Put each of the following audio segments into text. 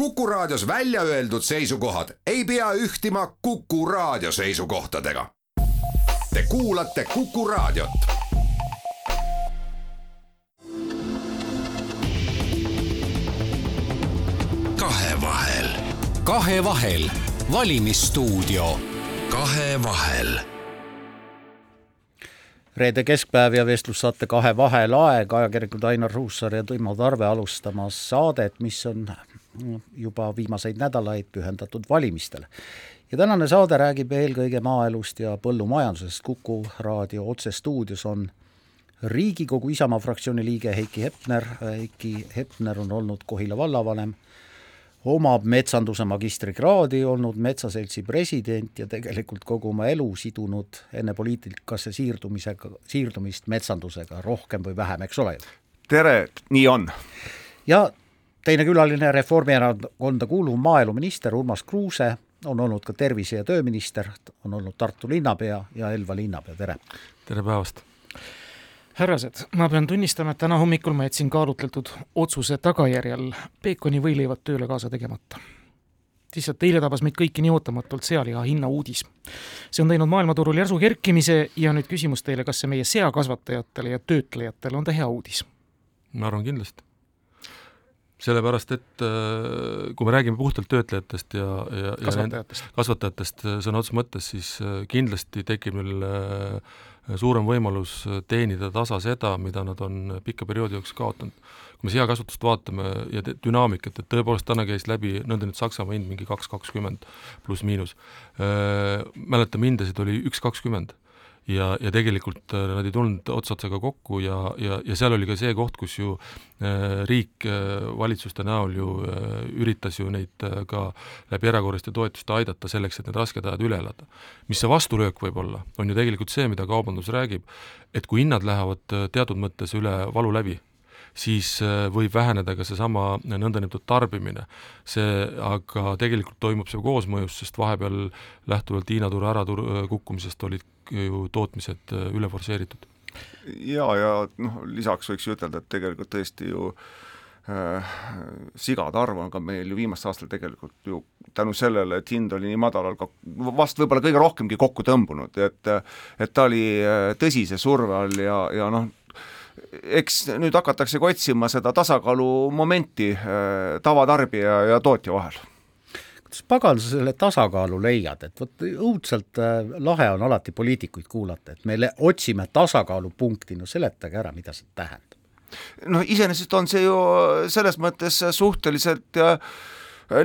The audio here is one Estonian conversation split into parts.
Kuku Raadios välja öeldud seisukohad ei pea ühtima Kuku Raadio seisukohtadega. Te kuulate Kuku Raadiot. kahevahel. kahevahel, valimisstuudio. kahevahel reede keskpäev ja vestlussaate Kahe vahel aeg, ajakirjanikud Ainar Ruussaar ja Timo Tarve alustamas saadet, mis on juba viimaseid nädalaid pühendatud valimistele. ja tänane saade räägib eelkõige maaelust ja põllumajandusest, Kuku raadio otsestuudios on Riigikogu Isamaa fraktsiooni liige Heiki Hepner, Heiki Hepner on olnud Kohila vallavanem, omab metsanduse magistrikraadi, olnud Metsaseltsi president ja tegelikult kogu oma elu sidunud enne poliitikasse siirdumisega, siirdumist metsandusega rohkem või vähem, eks ole tere, nii on. ja teine külaline, Reformierakonda kuuluv maaeluminister Urmas Kruuse, on olnud ka tervise- ja tööminister, on olnud Tartu linnapea ja Elva linnapea, tere! tere päevast! härrased, ma pean tunnistama, et täna hommikul ma jätsin kaalutletud otsuse tagajärjel peekoni võileivad tööle kaasa tegemata. lihtsalt eile tabas meid kõiki nii ootamatult sealiha hinna uudis. see on teinud maailmaturul järsu kerkimise ja nüüd küsimus teile, kas see meie seakasvatajatele ja töötlejatele on ta hea uudis? ma arvan kindlasti sellepärast, et äh, kui me räägime puhtalt töötlejatest ja, ja kasvatajatest, ja kasvatajatest äh, sõna otseses mõttes, siis äh, kindlasti tekib meil suurem võimalus teenida tasa seda, mida nad on pika perioodi jooksul kaotanud. kui me seakasvatust vaatame ja dünaamikat, et tõepoolest täna käis läbi nõndanimetatud Saksamaa hind mingi kaks kakskümmend pluss-miinus, mäletame, hindasid oli üks kakskümmend ja, ja tegelikult äh, nad ei tulnud ots otsaga kokku ja, ja, ja seal oli ka see koht, kus ju äh, riik äh, valitsuste näol ju üritas ju neid ka läbi erakorraliste toetuste aidata selleks, et need rasked ajad üle elada. mis see vastulöök võib olla, on ju tegelikult see, mida kaubandus räägib, et kui hinnad lähevad äh, teatud mõttes üle valu läbi, siis võib väheneda ka seesama nõndanimetatud tarbimine. see aga tegelikult toimub see koosmõjus, sest vahepeal lähtuvalt Hiina turu ärakukkumisest olid ju tootmised äh, üle forsseeritud. ja, ja noh, lisaks võiks ju ütelda, et tegelikult tõesti ju äh, sigade arv on ka meil ju viimastel aastatel tegelikult ju tänu sellele, et hind oli nii madalal, ka vast võib-olla kõige rohkemgi kokku tõmbunud, et et ta oli äh, tõsise surve all ja, ja noh, eks nüüd hakataksegi otsima seda tasakaalumomenti äh, tavatarbija ja tootja vahel kuidas pagan sa selle tasakaalu leiad, et vot õudselt äh, lahe on alati poliitikuid kuulata, et me otsime tasakaalupunkti, no seletage ära, mida see tähendab. noh, iseenesest on see ju selles mõttes suhteliselt äh,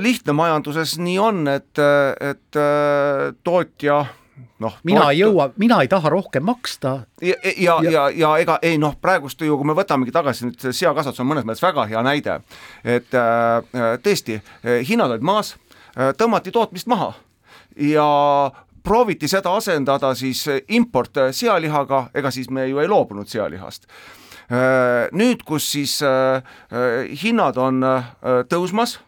lihtne majanduses nii on, et, et äh, tootja noh mina toot... ei jõua, mina ei taha rohkem maksta. ja, ja, ja, ja, ja ega ei noh, praegust ju, kui me võtamegi tagasi nüüd seakasvatus on mõnes mõttes väga hea näide, et äh, tõesti, hinnad olid maas Äh, tõmmati tootmist maha ja prooviti seda asendada siis importsealihaga, ega siis me ju ei loobunud sealihast. Äh, nüüd, kus siis äh, hinnad on tõusmas,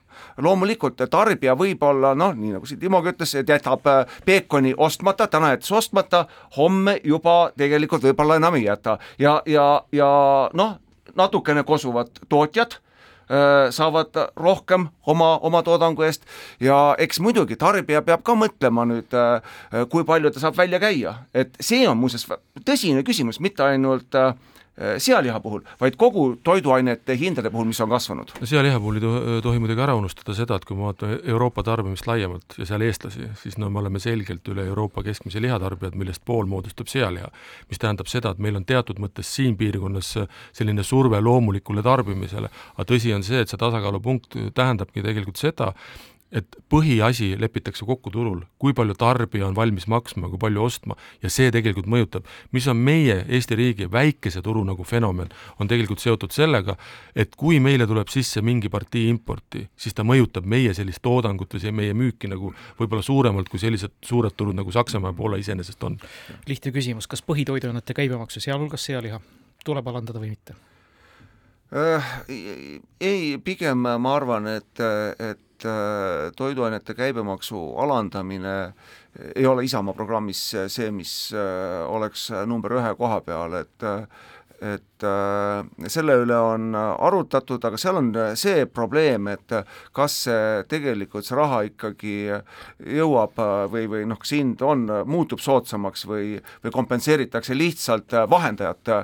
loomulikult tarbija võib-olla noh, nii nagu siin Timogi ütles, et jätab peekoni ostmata, täna jättis ostmata, homme juba tegelikult võib-olla enam ei jäta ja, ja, ja noh, natukene kosuvad tootjad Äh, saavad rohkem oma, oma toodangu eest. Ja eks muidugi tarbija peab ka mõtlema nüüd, äh, kui palju ta saab välja käia, et see on muuseas tõsine küsimus, mitte ainult äh, Äh, sealiha puhul, vaid kogu toiduainete hindade puhul, mis on kasvanud. no sealiha puhul ei tohi, tohi muidugi ära unustada seda, et kui me vaatame Euroopa tarbimist laiemalt ja seal eestlasi, siis no me oleme selgelt üle Euroopa keskmise lihatarbijad, millest pool moodustab sealiha. mis tähendab seda, et meil on teatud mõttes siin piirkonnas selline surve loomulikule tarbimisele, aga tõsi on see, et see tasakaalupunkt tähendabki tegelikult seda, et põhiasi lepitakse kokku turul, kui palju tarbija on valmis maksma, kui palju ostma ja see tegelikult mõjutab. mis on meie Eesti riigi väikese turu nagu fenomen, on tegelikult seotud sellega, et kui meile tuleb sisse mingi partii importi, siis ta mõjutab meie sellist toodangut või see meie müüki nagu võib-olla suuremalt, kui sellised suured turud nagu Saksamaa ja Poola iseenesest on. lihtne küsimus, kas põhitoiduainete käibemaksu, sealhulgas sealiha, tuleb alandada või mitte? Äh, ei, pigem ma arvan, et, et et äh, toiduainete käibemaksu alandamine ei ole Isamaa programmis see, mis äh, oleks number ühe koha peal, et et selle üle on arutatud, aga seal on see probleem, et kas see tegelikult, see raha ikkagi jõuab või, või noh, kas hind on, muutub soodsamaks või, või kompenseeritakse lihtsalt vahendajate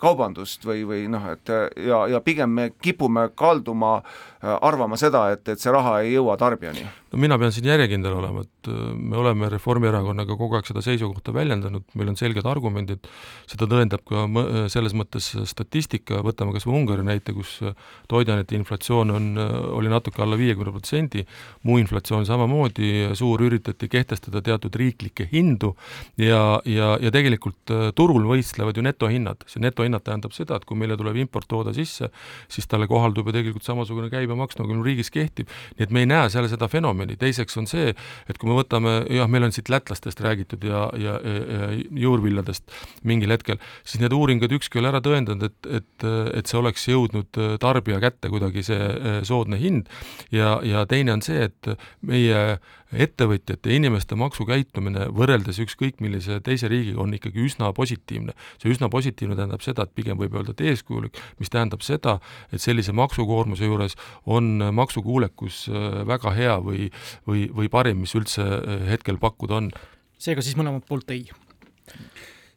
kaubandust või, või noh, et ja, ja pigem me kipume kalduma arvama seda, et, et see raha ei jõua tarbijani no mina pean siin järjekindel olema, et äh, me oleme Reformierakonnaga kogu aeg seda seisukohta väljendanud, meil on selged argumendid, seda tõendab ka äh, selles mõttes statistika, võtame kas või Ungari näite, kus äh, toiduainete inflatsioon on, oli natuke alla viiekümne protsendi, muu inflatsioon samamoodi, suur üritati kehtestada teatud riiklikke hindu ja, ja, ja tegelikult turul võistlevad ju netohinnad, see netohinnad tähendab seda, et kui meile tuleb importtooda sisse, siis talle kohaldub ju tegelikult samasugune käibemaks, nagu meil riigis kehtib, nii et me ei näe seal seda fenomeni, fenomeni, teiseks on see, et kui me võtame, jah, meil on siit lätlastest räägitud ja, ja, ja juurviljadest mingil hetkel, siis need uuringud ükski ei ole ära tõendanud, et, et, et see oleks jõudnud tarbija kätte kuidagi, see soodne hind, ja, ja teine on see, et meie ettevõtjate ja inimeste maksukäitumine võrreldes ükskõik millise teise riigiga on ikkagi üsna positiivne. see üsna positiivne tähendab seda, et pigem võib öelda, et eeskujulik, mis tähendab seda, et sellise maksukoormuse juures on maksukuulekus väga hea või või, või, parim, mis üldse äh, hetkel pakkuda on. seega siis mõlemalt poolt ei?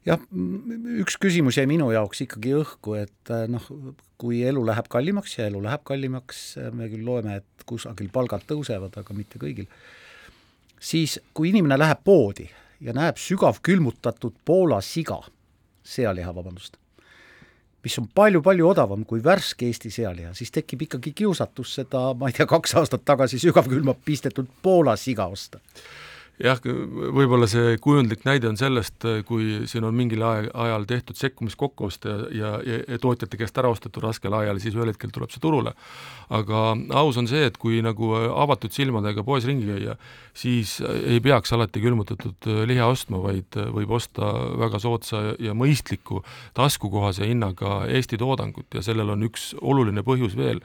jah, üks küsimus jäi minu jaoks ikkagi õhku, et äh, noh, kui elu läheb kallimaks ja elu läheb kallimaks, äh, me küll loeme, et kusagil palgad tõusevad, aga mitte kõigil, siis kui inimene läheb poodi ja näeb sügavkülmutatud Poola siga, sealiha, vabandust, mis on palju-palju odavam kui värske Eesti sealiha, siis tekib ikkagi kiusatus seda, ma ei tea, kaks aastat tagasi sügavkülma pistetud Poola siga osta jah, võib-olla see kujundlik näide on sellest, kui siin on mingil ajal tehtud sekkumiskokkuoste ja, ja, ja tootjate käest ära ostetud raskel ajal, siis ühel hetkel tuleb see turule. aga aus on see, et kui nagu avatud silmadega poes ringi käia, siis ei peaks alati külmutatud liha ostma, vaid võib osta väga soodsa ja mõistliku taskukohase hinnaga Eesti toodangut ja sellel on üks oluline põhjus veel.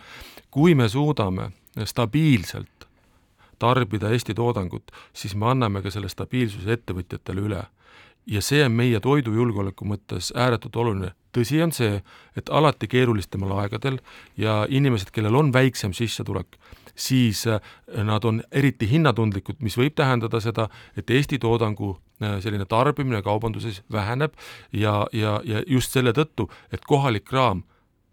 kui me suudame stabiilselt tarbida Eesti toodangut, siis me anname ka selle stabiilsuse ettevõtjatele üle. ja see on meie toidujulgeoleku mõttes ääretult oluline. tõsi on see, et alati keerulisematel aegadel ja inimesed, kellel on väiksem sissetulek, siis äh, nad on eriti hinnatundlikud, mis võib tähendada seda, et Eesti toodangu äh, selline tarbimine kaubanduses väheneb ja, ja, ja just selle tõttu, et kohalik kraam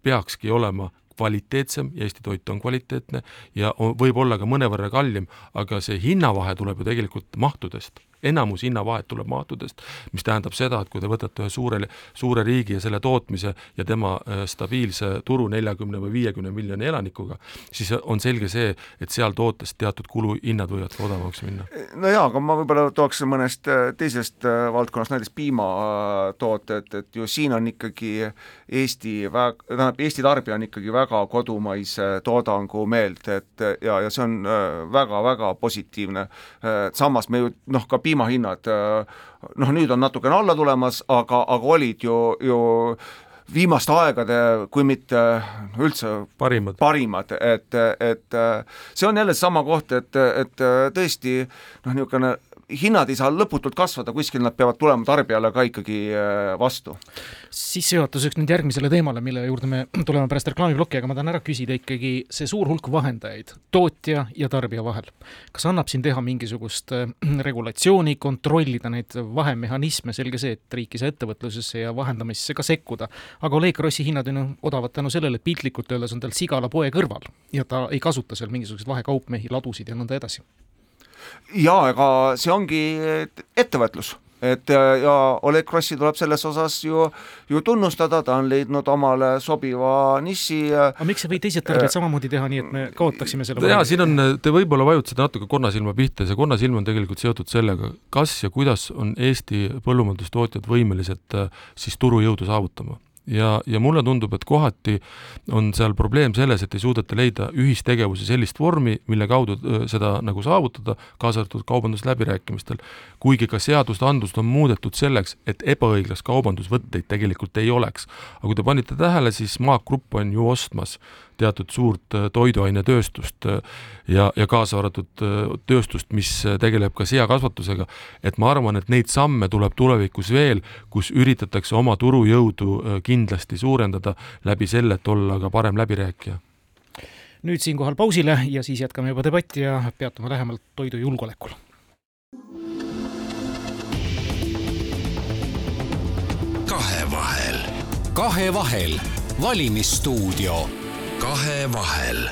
peakski olema kvaliteetsem ja Eesti toit on kvaliteetne ja võib olla ka mõnevõrra kallim, aga see hinnavahe tuleb ju tegelikult mahtudest enamus hinnavahet tuleb maatudest, mis tähendab seda, et kui te võtate ühe suure, suure riigi ja selle tootmise ja tema äh, stabiilse turu neljakümne või viiekümne miljoni elanikuga, siis on selge see, et seal tootes teatud kuluhinnad võivad ka odavamaks minna. no jaa, aga ma võib-olla tooks mõnest äh, teisest äh, valdkonnast, näiteks piimatooted, et ju siin on ikkagi Eesti väga, tähendab, Eesti tarbija on ikkagi väga kodumaise toodangu meelt, et ja, ja see on väga-väga positiivne. samas me ju noh, ka piima piimahinnad noh, nüüd on natukene alla tulemas, aga, aga olid ju, ju viimaste aegade, kui mitte üldse parimad, parimad, et, et see on jälle seesama koht, et, et tõesti noh, niisugune hinnad ei saa lõputult kasvada, kuskil nad peavad tulema tarbijale ka ikkagi äh, vastu. sissejuhatuseks nüüd järgmisele teemale, mille juurde me tuleme pärast reklaamiplokki, aga ma tahan ära küsida ikkagi see suur hulk vahendajaid tootja ja tarbija vahel. kas annab siin teha mingisugust äh, regulatsiooni, kontrollida neid vahemehhanisme, selge see, et riik ei saa ettevõtlusesse ja vahendamisse ka sekkuda, aga Oleg Grossi hinnad on ju odavad tänu sellele, et piltlikult öeldes on tal sigala poe kõrval ja ta ei kasuta seal mingisuguseid vahekaupmehi, ladusid ja nõnda edasi jaa, ega see ongi ettevõtlus et ja Oleg Krossi tuleb selles osas ju, ju tunnustada, ta on leidnud omale sobiva niši. aga miks ei või teised tarbijad samamoodi teha, nii et me kaotaksime selle jaa, siin on, te võib-olla vajutasite natuke konnasilma pihta ja see konnasilm on tegelikult seotud sellega, kas ja kuidas on Eesti põllumajandustootjad võimelised siis turujõudu saavutama ja, ja mulle tundub, et kohati on seal probleem selles, et ei suudeta leida ühistegevuse sellist vormi, mille kaudu seda nagu saavutada, kaasa arvatud kaubandusläbirääkimistel. kuigi ka seadustandlust on muudetud selleks, et ebaõiglast kaubandusvõtteid tegelikult ei oleks. aga kui te panite tähele, siis Maak Grupp on ju ostmas teatud suurt äh, toiduainetööstust äh, ja, ja kaasa arvatud äh, tööstust, mis tegeleb ka seakasvatusega, et ma arvan, et neid samme tuleb tulevikus veel, kus üritatakse oma turujõudu kindlasti suurendada läbi selle, et olla ka parem läbirääkija nüüd siinkohal pausile ja siis jätkame juba debatti ja peatume lähemalt toidujulgeolekul. kahevahel. kahevahel, valimisstuudio. Kahevahel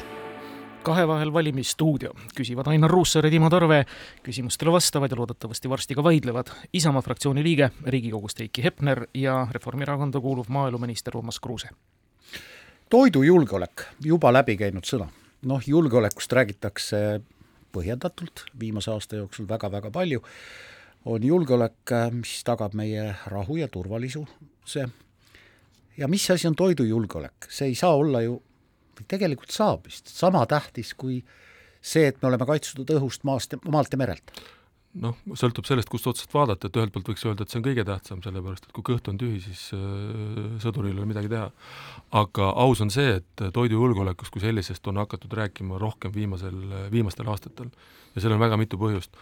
kahevahel valimisstuudio, küsivad Ainar Ruussaar ja Timo Tarve, küsimustele vastavad ja loodetavasti varsti ka vaidlevad Isamaa fraktsiooni liige, Riigikogust Heiki Hepner ja Reformierakonda kuuluv maaeluminister Urmas Kruuse. Toidujulgeolek, juba läbi käinud sõna. noh, julgeolekust räägitakse põhjendatult viimase aasta jooksul väga-väga palju, on julgeolek, mis tagab meie rahu ja turvalisuse. Ja mis asi on toidujulgeolek, see ei saa olla ju, tegelikult saab vist, sama tähtis kui see, et me oleme kaitstud õhust, maast, maalt ja merelt. Noh, sõltub sellest, kust otsast vaadata, et ühelt poolt võiks öelda, et see on kõige tähtsam, sellepärast et kui kõht on tühi, siis äh, sõduril ei ole midagi teha. aga aus on see, et toidujulgeolekust kui sellisest on hakatud rääkima rohkem viimasel, viimastel aastatel ja sellel on väga mitu põhjust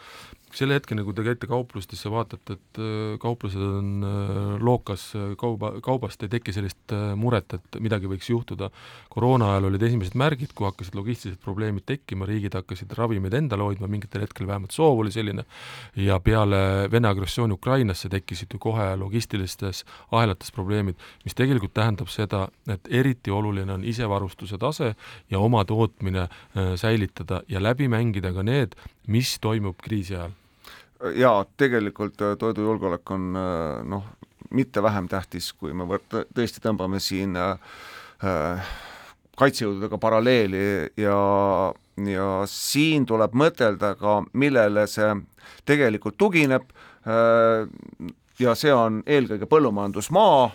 selle hetkeni, kui te käite kauplustesse, vaatate, et äh, kauplused on äh, lookas äh, kauba, kaubast, ei teki sellist muret, et midagi võiks juhtuda. koroona ajal olid esimesed märgid, kui hakkasid logistilised probleemid tekkima, riigid hakkasid ravimeid endale hoidma, mingitel hetkel vähemalt soov oli selline, ja peale Vene agressiooni Ukrainasse tekkisid ju kohe logistilistes ahelates probleemid, mis tegelikult tähendab seda, et eriti oluline on isevarustuse tase ja oma tootmine säilitada ja läbi mängida ka need, mis toimub kriisi ajal? Jaa, tegelikult äh, toidujulgeolek on äh, noh, mitte vähem tähtis, kui me võt-, tõesti tõmbame siin äh, äh, kaitsejõududega paralleeli ja, ja siin tuleb mõtelda ka, millele see tegelikult tugineb äh, ja see on eelkõige põllumajandusmaa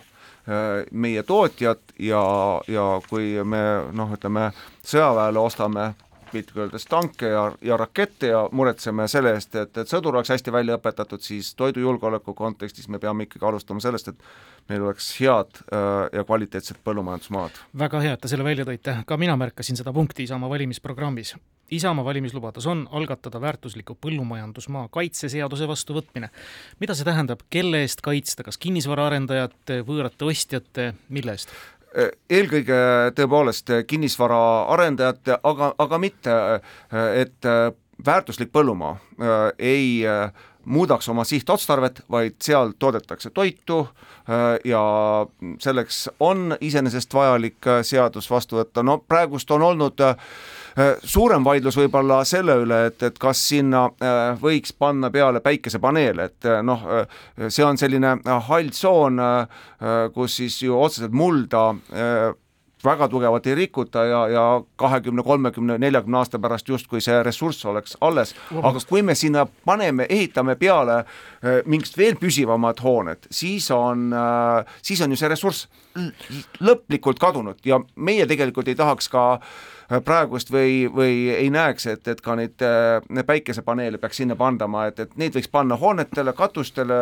meie tootjad ja, ja kui me noh, ütleme sõjaväele ostame piltlikult öeldes tanke ja, ja rakette ja muretseme selle eest, et, et sõdur oleks hästi välja õpetatud, siis toidujulgeoleku kontekstis me peame ikkagi alustama sellest, et meil oleks head äh, ja kvaliteetsed põllumajandusmaad. väga hea, et te selle välja tõite, ka mina märkasin seda punkti Isamaa valimisprogrammis. Isamaa valimislubadus on algatada väärtusliku põllumajandusmaa kaitseseaduse vastuvõtmine. mida see tähendab, kelle eest kaitsta, kas kinnisvaraarendajate, võõrate ostjate, mille eest? Eelkõige tõepoolest kinnisvaraarendajate, aga, aga mitte, et väärtuslik põllumaa äh, ei äh, muudaks oma sihtotstarvet, vaid seal toodetakse toitu äh, ja selleks on iseenesest vajalik seadus vastu võtta, no praegust on olnud äh, Äh, suurem vaidlus võib-olla selle üle, et, et kas sinna äh, võiks panna peale päikesepaneele, et äh, noh, see on selline hall tsoon, kus siis ju otseselt mulda väga tugevalt ei rikuta ja, ja kahekümne, kolmekümne, neljakümne aasta pärast justkui see ressurss oleks alles, aga kui me sinna paneme, ehitame peale mingist veel püsivamad hooned, siis on, siis on ju see ressurss lõplikult kadunud ja meie tegelikult ei tahaks ka äh, praegust või, või ei näeks, et, et ka neid päikesepaneele peaks sinna pandama, et, et neid võiks panna hoonetele, katustele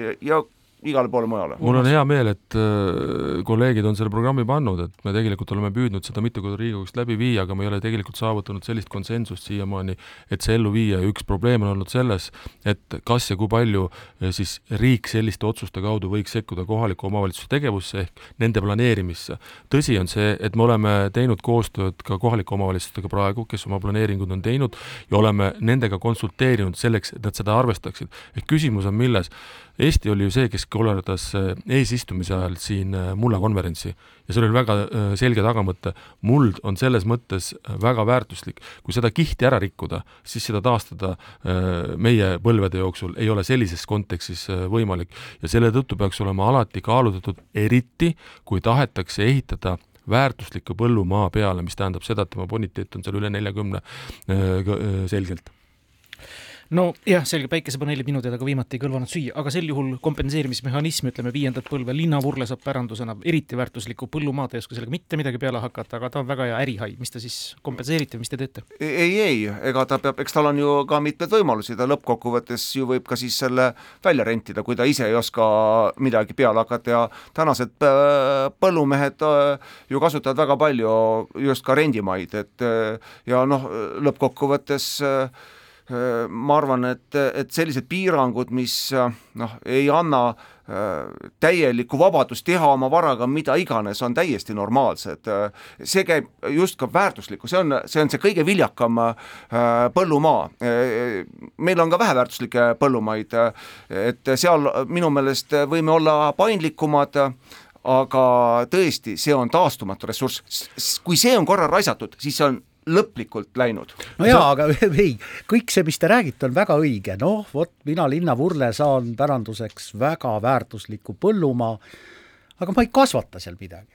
ja, ja igale poole mujale. mul on hea meel, et äh, kolleegid on selle programmi pannud, et me tegelikult oleme püüdnud seda mitu korda Riigikogust läbi viia, aga me ei ole tegelikult saavutanud sellist konsensust siiamaani, et see ellu viia ja üks probleem on olnud selles, et kas ja kui palju äh, siis riik selliste otsuste kaudu võiks sekkuda kohaliku omavalitsuse tegevusse ehk nende planeerimisse. tõsi on see, et me oleme teinud koostööd ka kohalike omavalitsustega praegu, kes oma planeeringud on teinud ja oleme nendega konsulteerinud selleks, et nad seda arvestaksid. ehk küsimus on milles Eesti oli ju see, kes korraldas äh, eesistumise ajal siin äh, mulla konverentsi. Ja seal oli väga äh, selge tagamõte, muld on selles mõttes väga väärtuslik, kui seda kihti ära rikkuda, siis seda taastada meie põlvede jooksul ei ole sellises kontekstis võimalik. Ja selle tõttu peaks olema alati kaalutletud, eriti kui tahetakse ehitada väärtusliku põllumaa peale, mis tähendab seda, et tema boniteet on seal üle neljakümne selgelt nojah, selge, päikesepaneelid minu teada ka viimati ei kõlvanud süüa, aga sel juhul kompenseerimismehhanism, ütleme viiendat põlve linnavurle saab pärandusena eriti väärtuslikku põllumaad, ei oska sellega mitte midagi peale hakata, aga ta on väga hea ärihai, mis te siis kompenseerite, mis te teete? ei, ei, ega ta peab, eks tal on ju ka mitmeid võimalusi, ta lõppkokkuvõttes ju võib ka siis selle välja rentida, kui ta ise ei oska midagi peale hakata ja tänased äh, põllumehed äh, ju kasutavad väga palju just ka rendimaid, et äh, ja noh, lõppkokkuvõttes ma arvan, et, et sellised piirangud, mis noh, ei anna täielikku vabadust teha oma varaga mida iganes, on täiesti normaalsed. see käib just ka väärtuslikku, see on, see on see kõige viljakam põllumaa. meil on ka väheväärtuslikke põllumaid, et seal minu meelest võime olla paindlikumad aga tõesti, see on taastumatu ressurss. kui see on korra raisatud, siis see on lõplikult läinud. no jaa, aga ei, kõik see, mis te räägite, on väga õige, noh vot, mina linnavurle saan päranduseks väga väärtusliku põllumaa, aga ma ei kasvata seal midagi.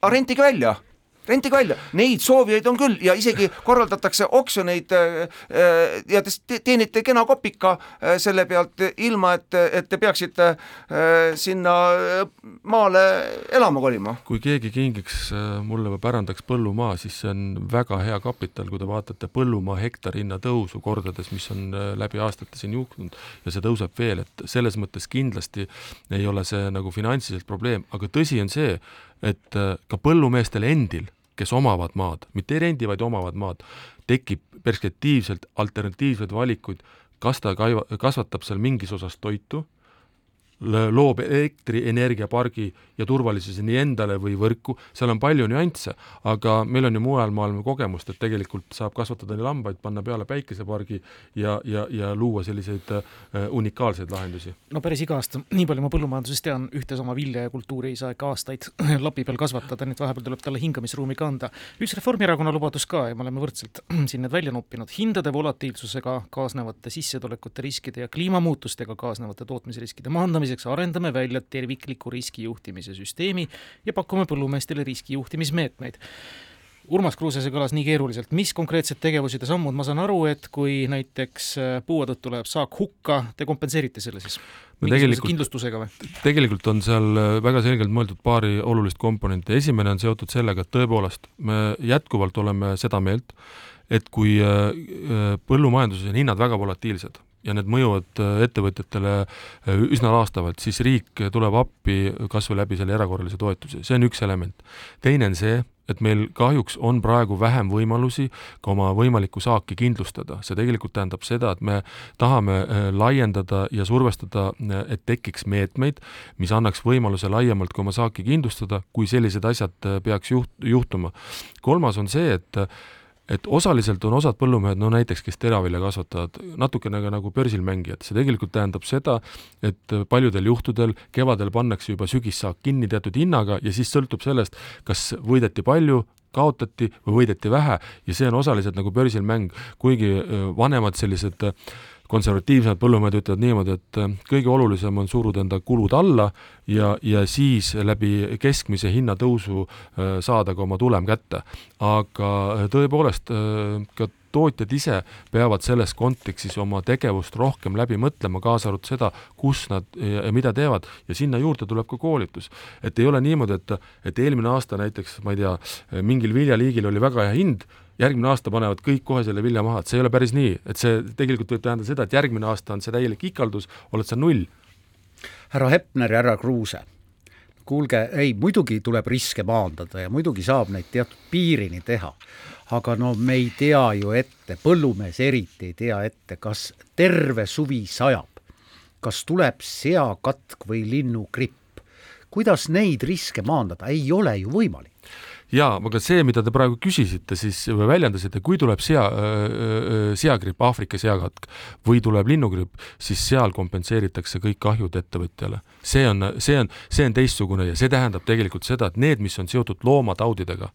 aga rentige välja rentige välja, neid soovijaid on küll ja isegi korraldatakse oksjoneid äh, äh, ja te teenite kena kopika äh, selle pealt, ilma et, et te peaksite sinna maale elama kolima. kui keegi kingiks mulle või pärandaks põllumaa, siis see on väga hea kapital, kui te vaatate põllumaa hektari hinna tõusu kordades, mis on läbi aastate siin juhtunud ja see tõuseb veel, et selles mõttes kindlasti ei ole see nagu finantsiliselt probleem, aga tõsi on see, et ka põllumeestel endil kes omavad maad, mitte ei rendi, vaid omavad maad, tekib perspektiivselt alternatiivseid valikuid, kas ta kaiva, kasvatab seal mingis osas toitu loob elektrienergiapargi ja turvalisuse nii endale või võrku, seal on palju nüansse, aga meil on ju mujal maailma kogemust, et tegelikult saab kasvatada nii lambaid, panna peale päikesepargi ja, ja, ja luua selliseid äh, unikaalseid lahendusi. no päris iga aasta, nii palju ma põllumajandusest tean, ühte sama vilja ja kultuuri ei saa ikka aastaid lapi peal kasvatada, nii et vahepeal tuleb talle hingamisruumi ka anda. üks Reformierakonna lubadus ka ja me oleme võrdselt siin need välja noppinud, hindade volatiilsusega kaasnevate sissetulekute riskide ja kliimamuutustega kaasnevate tootmisriskide maandamisega vältimiseks arendame välja tervikliku riskijuhtimise süsteemi ja pakume põllumeestele riskijuhtimismeetmeid. Urmas Kruuse, see kõlas nii keeruliselt, mis konkreetsed tegevused ja sammud, ma saan aru, et kui näiteks äh, puue tõttu läheb saak hukka, te kompenseerite selle siis? no tegelikult, kindlustusega või? tegelikult on seal äh, väga selgelt mõeldud paari olulist komponenti, esimene on seotud sellega, et tõepoolest me jätkuvalt oleme seda meelt, et kui äh, põllumajanduses on hinnad väga volatiilsed, ja need mõjuvad äh, ettevõtjatele äh, üsna laastavalt, siis riik tuleb appi kas või läbi selle erakorralise toetuse, see on üks element. teine on see, et meil kahjuks on praegu vähem võimalusi ka oma võimalikku saaki kindlustada, see tegelikult tähendab seda, et me tahame äh, laiendada ja survestada, et tekiks meetmeid, mis annaks võimaluse laiemalt ka oma saaki kindlustada, kui sellised asjad peaks juht-, juhtuma. kolmas on see, et et osaliselt on osad põllumehed, no näiteks, kes teravilja kasvatavad, natukene ka nagu börsil mängijad, see tegelikult tähendab seda, et paljudel juhtudel kevadel pannakse juba sügissaak kinni teatud hinnaga ja siis sõltub sellest, kas võideti palju, kaotati või võideti vähe ja see on osaliselt nagu börsil mäng, kuigi vanemad sellised konservatiivsemad põllumehed ütlevad niimoodi, et äh, kõige olulisem on suruda enda kulud alla ja, ja siis läbi keskmise hinnatõusu äh, saada ka oma tulem kätte. aga äh, tõepoolest, ka tootjad ise peavad selles kontekstis oma tegevust rohkem läbi mõtlema, kaasa arvatud seda, kus nad ja, ja mida teevad ja sinna juurde tuleb ka koolitus. et ei ole niimoodi, et, et eelmine aasta näiteks, ma ei tea, mingil viljaliigil oli väga hea hind, järgmine aasta panevad kõik kohe selle vilja maha, et see ei ole päris nii, et see tegelikult võib tähendada seda, et järgmine aasta on see täielik ikaldus, oled sa null. härra Hepner ja härra Kruuse, kuulge, ei, muidugi tuleb riske maandada ja muidugi saab neid teatud piirini teha, aga no me ei tea ju ette, põllumees eriti ei tea ette, kas terve suvi sajab, kas tuleb seakatk või linnugripp. kuidas neid riske maandada, ei ole ju võimalik jaa, aga see, mida te praegu küsisite siis või väljendasite, kui tuleb sea, seagripp, Aafrika seakatk või tuleb linnugripp, siis seal kompenseeritakse kõik kahjud ettevõtjale. see on, see on, see on teistsugune ja see tähendab tegelikult seda, et need, mis on seotud loomataudidega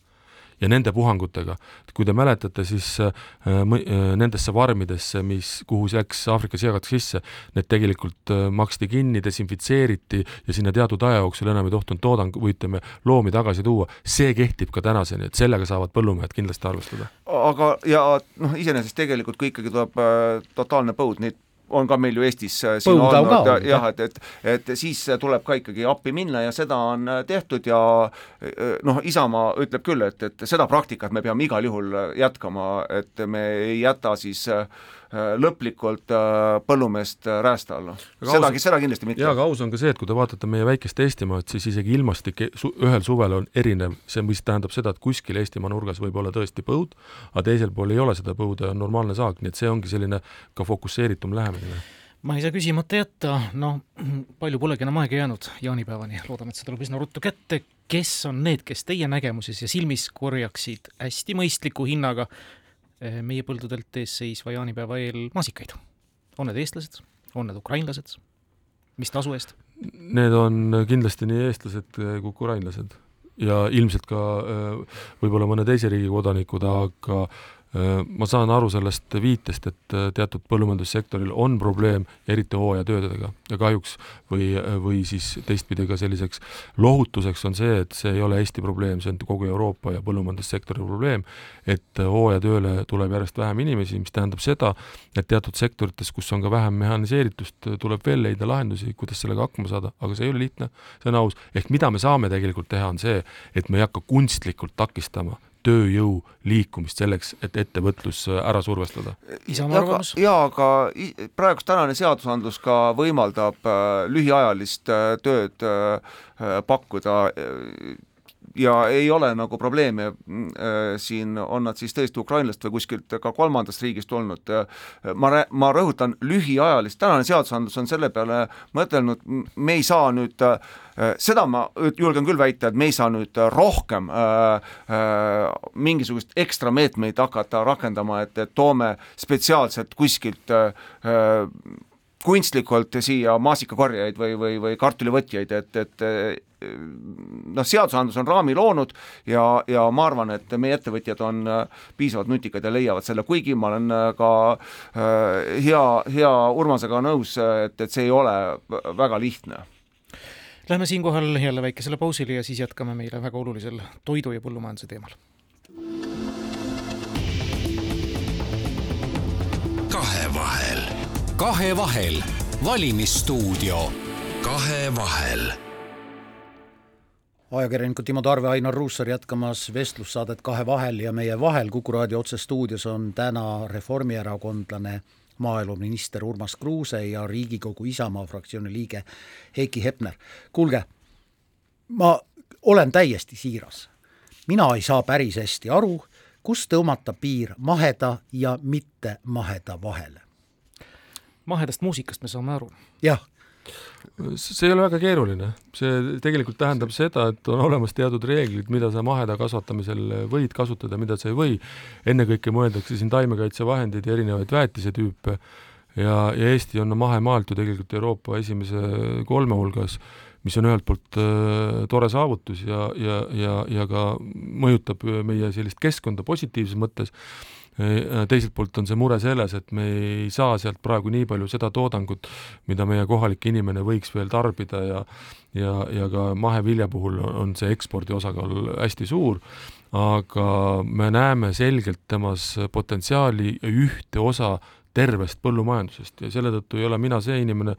ja nende puhangutega. kui te mäletate, siis äh, äh, nendesse farmidesse, mis, kuhu läks Aafrika seakatk sisse, need tegelikult äh, maksti kinni, desinfitseeriti ja sinna teatud aja jooksul enam ei tohtinud toodang või ütleme, loomi tagasi tuua. see kehtib ka tänaseni, et sellega saavad põllumehed kindlasti arvestada. aga, ja noh, iseenesest tegelikult kui ikkagi tuleb äh, totaalne põud, neid on ka meil ju Eestis siin Põud on ka olnud olnud, jah, et, et, et siis tuleb ka ikkagi appi minna ja seda on tehtud ja noh, Isamaa ütleb küll, et, et seda praktikat me peame igal juhul jätkama, et me ei jäta siis äh, lõplikult äh, põllumeest räästa alla. seda, seda kindlasti mitte. jaa, aga aus on ka see, et kui te vaatate meie väikest Eestimaad, siis isegi ilmastik e-, su ühel suvel on erinev, see, mis tähendab seda, et kuskil Eestimaa nurgas võib olla tõesti põud, aga teisel pool ei ole seda põuda ja on normaalne saak, nii et see ongi selline ka fokusseeritum lähenemine. Ma ei saa küsimata jätta, noh, palju polegi enam aega jäänud jaanipäevani, loodame, et see tuleb üsna ruttu kätte, kes on need, kes teie nägemuses ja silmis korjaksid hästi mõistliku hinnaga meie põldudelt ees seisva jaanipäeva eel maasikaid. on need eestlased, on need ukrainlased, mis tasu eest? Need on kindlasti nii eestlased kui ukrainlased ja ilmselt ka eh, võib-olla mõne teise riigi kodanikud, aga ma saan aru sellest viitest, et äh, teatud põllumajandussektoril on probleem, eriti hooajatöödega ja kahjuks või, või siis teistpidi ka selliseks lohutuseks on see, et see ei ole Eesti probleem, see on kogu Euroopa ja põllumajandussektori probleem, et hooajatööle tuleb järjest vähem inimesi, mis tähendab seda, et teatud sektorites, kus on ka vähem mehhaniseeritust, tuleb veel leida lahendusi, kuidas sellega hakkama saada, aga see ei ole lihtne, see on aus. ehk mida me saame tegelikult teha, on see, et me ei hakka kunstlikult takistama tööjõu liikumist selleks, et ettevõtlus äh, ära survestada. Isamaa arvamus? jaa, aga praegust tänane seadusandlus ka võimaldab äh, lühiajalist äh, tööd pakkuda ja ei ole nagu probleemi äh,, siin on nad siis tõesti Ukrainast või kuskilt ka kolmandast riigist tulnud äh,, ma, ma rõhutan, lühiajalist, tänane seadusandlus on selle peale mõtelnud, me ei saa nüüd äh, seda ma julgen küll väita, et me ei saa nüüd rohkem äh, äh, mingisugust ekstra meetmeid hakata rakendama, et, et toome spetsiaalselt kuskilt äh, kunstlikult siia maasikakorjajaid või, või, või kartulivõtjaid, et, et noh, seadusandlus on raami loonud ja, ja ma arvan, et meie ettevõtjad on piisavalt nutikad ja leiavad selle, kuigi ma olen ka äh, hea, hea Urmasega nõus, et, et see ei ole väga lihtne. Lähme siinkohal jälle väikesele pausile ja siis jätkame meile väga olulisel toidu ja põllumajanduse teemal. kahevahel kahevahel, valimisstuudio Kahevahel. ajakirjanikud Timo Tarve, Ainar Ruussaar jätkamas vestlussaadet Kahevahel ja meie vahel Kuku raadio otsestuudios on täna reformierakondlane maaeluminister Urmas Kruuse ja Riigikogu Isamaa fraktsiooni liige Heiki Hepner. kuulge, ma olen täiesti siiras. mina ei saa päris hästi aru, kus tõmmata piir maheda ja mitte maheda vahele mahedast muusikast me saame aru. jah. see ei ole väga keeruline, see tegelikult tähendab seda, et on olemas teatud reeglid, mida sa maheda kasvatamisel võid kasutada, mida sa ei või. ennekõike mõeldakse siin taimekaitsevahendeid ja erinevaid väetisetüüpe ja, ja Eesti on mahemaalt ju tegelikult Euroopa esimese kolme hulgas, mis on ühelt poolt äh, tore saavutus ja, ja, ja, ja ka mõjutab meie sellist keskkonda positiivses mõttes teiselt poolt on see mure selles, et me ei saa sealt praegu nii palju seda toodangut, mida meie kohalik inimene võiks veel tarbida ja ja, ja ka mahevilja puhul on see ekspordi osakaal hästi suur, aga me näeme selgelt temas potentsiaali ühte osa tervest põllumajandusest ja selle tõttu ei ole mina see inimene,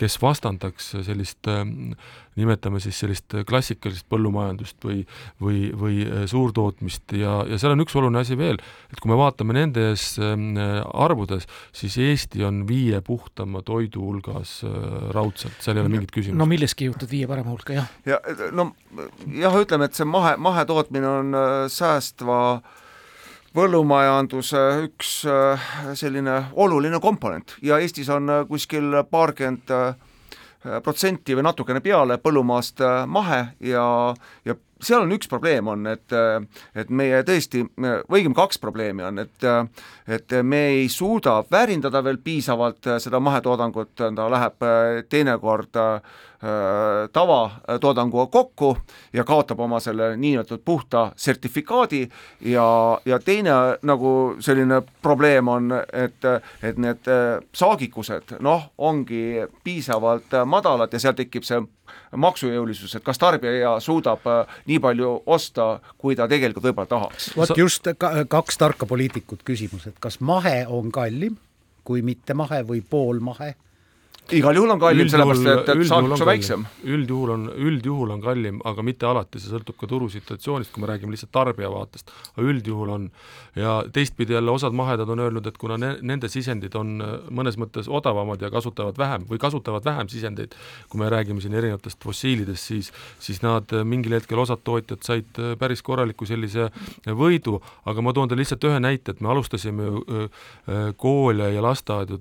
kes vastandaks sellist, ähm, nimetame siis sellist klassikalist põllumajandust või, või, või äh, suurtootmist ja, ja seal on üks oluline asi veel, et kui me vaatame nendes ähm, arvudes, siis Eesti on viie puhtama toidu hulgas äh, raudselt, seal ei ole mingit küsimust. no milleski jõutud viie parema hulka, jah. ja no jah, ütleme, et see mahe, mahetootmine on äh, säästva äh, põllumajanduse üks äh, selline oluline komponent. Ja Eestis on äh, kuskil paarkümmend äh, protsenti või natukene peale põllumaast mahe ja, ja seal on üks probleem on, et, et meie tõesti, või õigemini kaks probleemi on, et, et me ei suuda väärindada veel piisavalt seda mahetoodangut, ta läheb teinekord äh, tavatoodanguga kokku ja kaotab oma selle niinimetatud puhta sertifikaadi ja, ja teine nagu selline probleem on, et, et need äh, saagikused noh, ongi piisavalt madalad ja seal tekib see maksujõulisus, et kas tarbija suudab äh, nii palju osta, kui ta tegelikult võib-olla tahaks. vot just kaks tarka poliitikut küsimus, et kas mahe on kallim kui mittemahe või poolmahe igal juhul on kallim, sellepärast et, et saagiks on väiksem. üldjuhul on, üldjuhul on kallim, aga mitte alati, see sõltub ka turusituatsioonist, kui me räägime lihtsalt tarbija vaatest, aga üldjuhul on. ja teistpidi jälle osad mahedad on öelnud, et kuna ne, nende sisendid on äh, mõnes mõttes odavamad ja kasutavad vähem või kasutavad vähem sisendeid, kui me räägime siin erinevatest fossiilidest, siis siis nad äh, mingil hetkel, osad tootjad said äh, päris korraliku sellise võidu, aga ma toon teile lihtsalt ühe näite, et me alustasime ju koole ja lasteaedu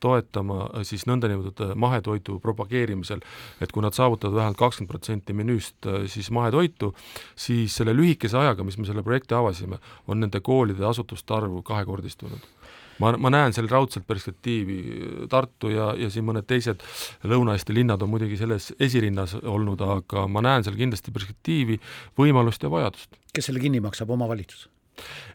toetama siis nõnda nõndanimetatud äh, mahetoidu propageerimisel, et kui nad saavutavad vähemalt kakskümmend protsenti menüüst äh, siis mahetoitu, siis selle lühikese ajaga, mis me selle projekti avasime, on nende koolide asutuste arv kahekordistunud ma, ma näen seal raudselt perspektiivi, Tartu ja, ja siin mõned teised Lõuna-Eesti linnad on muidugi selles esirinnas olnud, aga ma näen seal kindlasti perspektiivi, võimalust ja vajadust. kes selle kinni maksab, omavalitsus?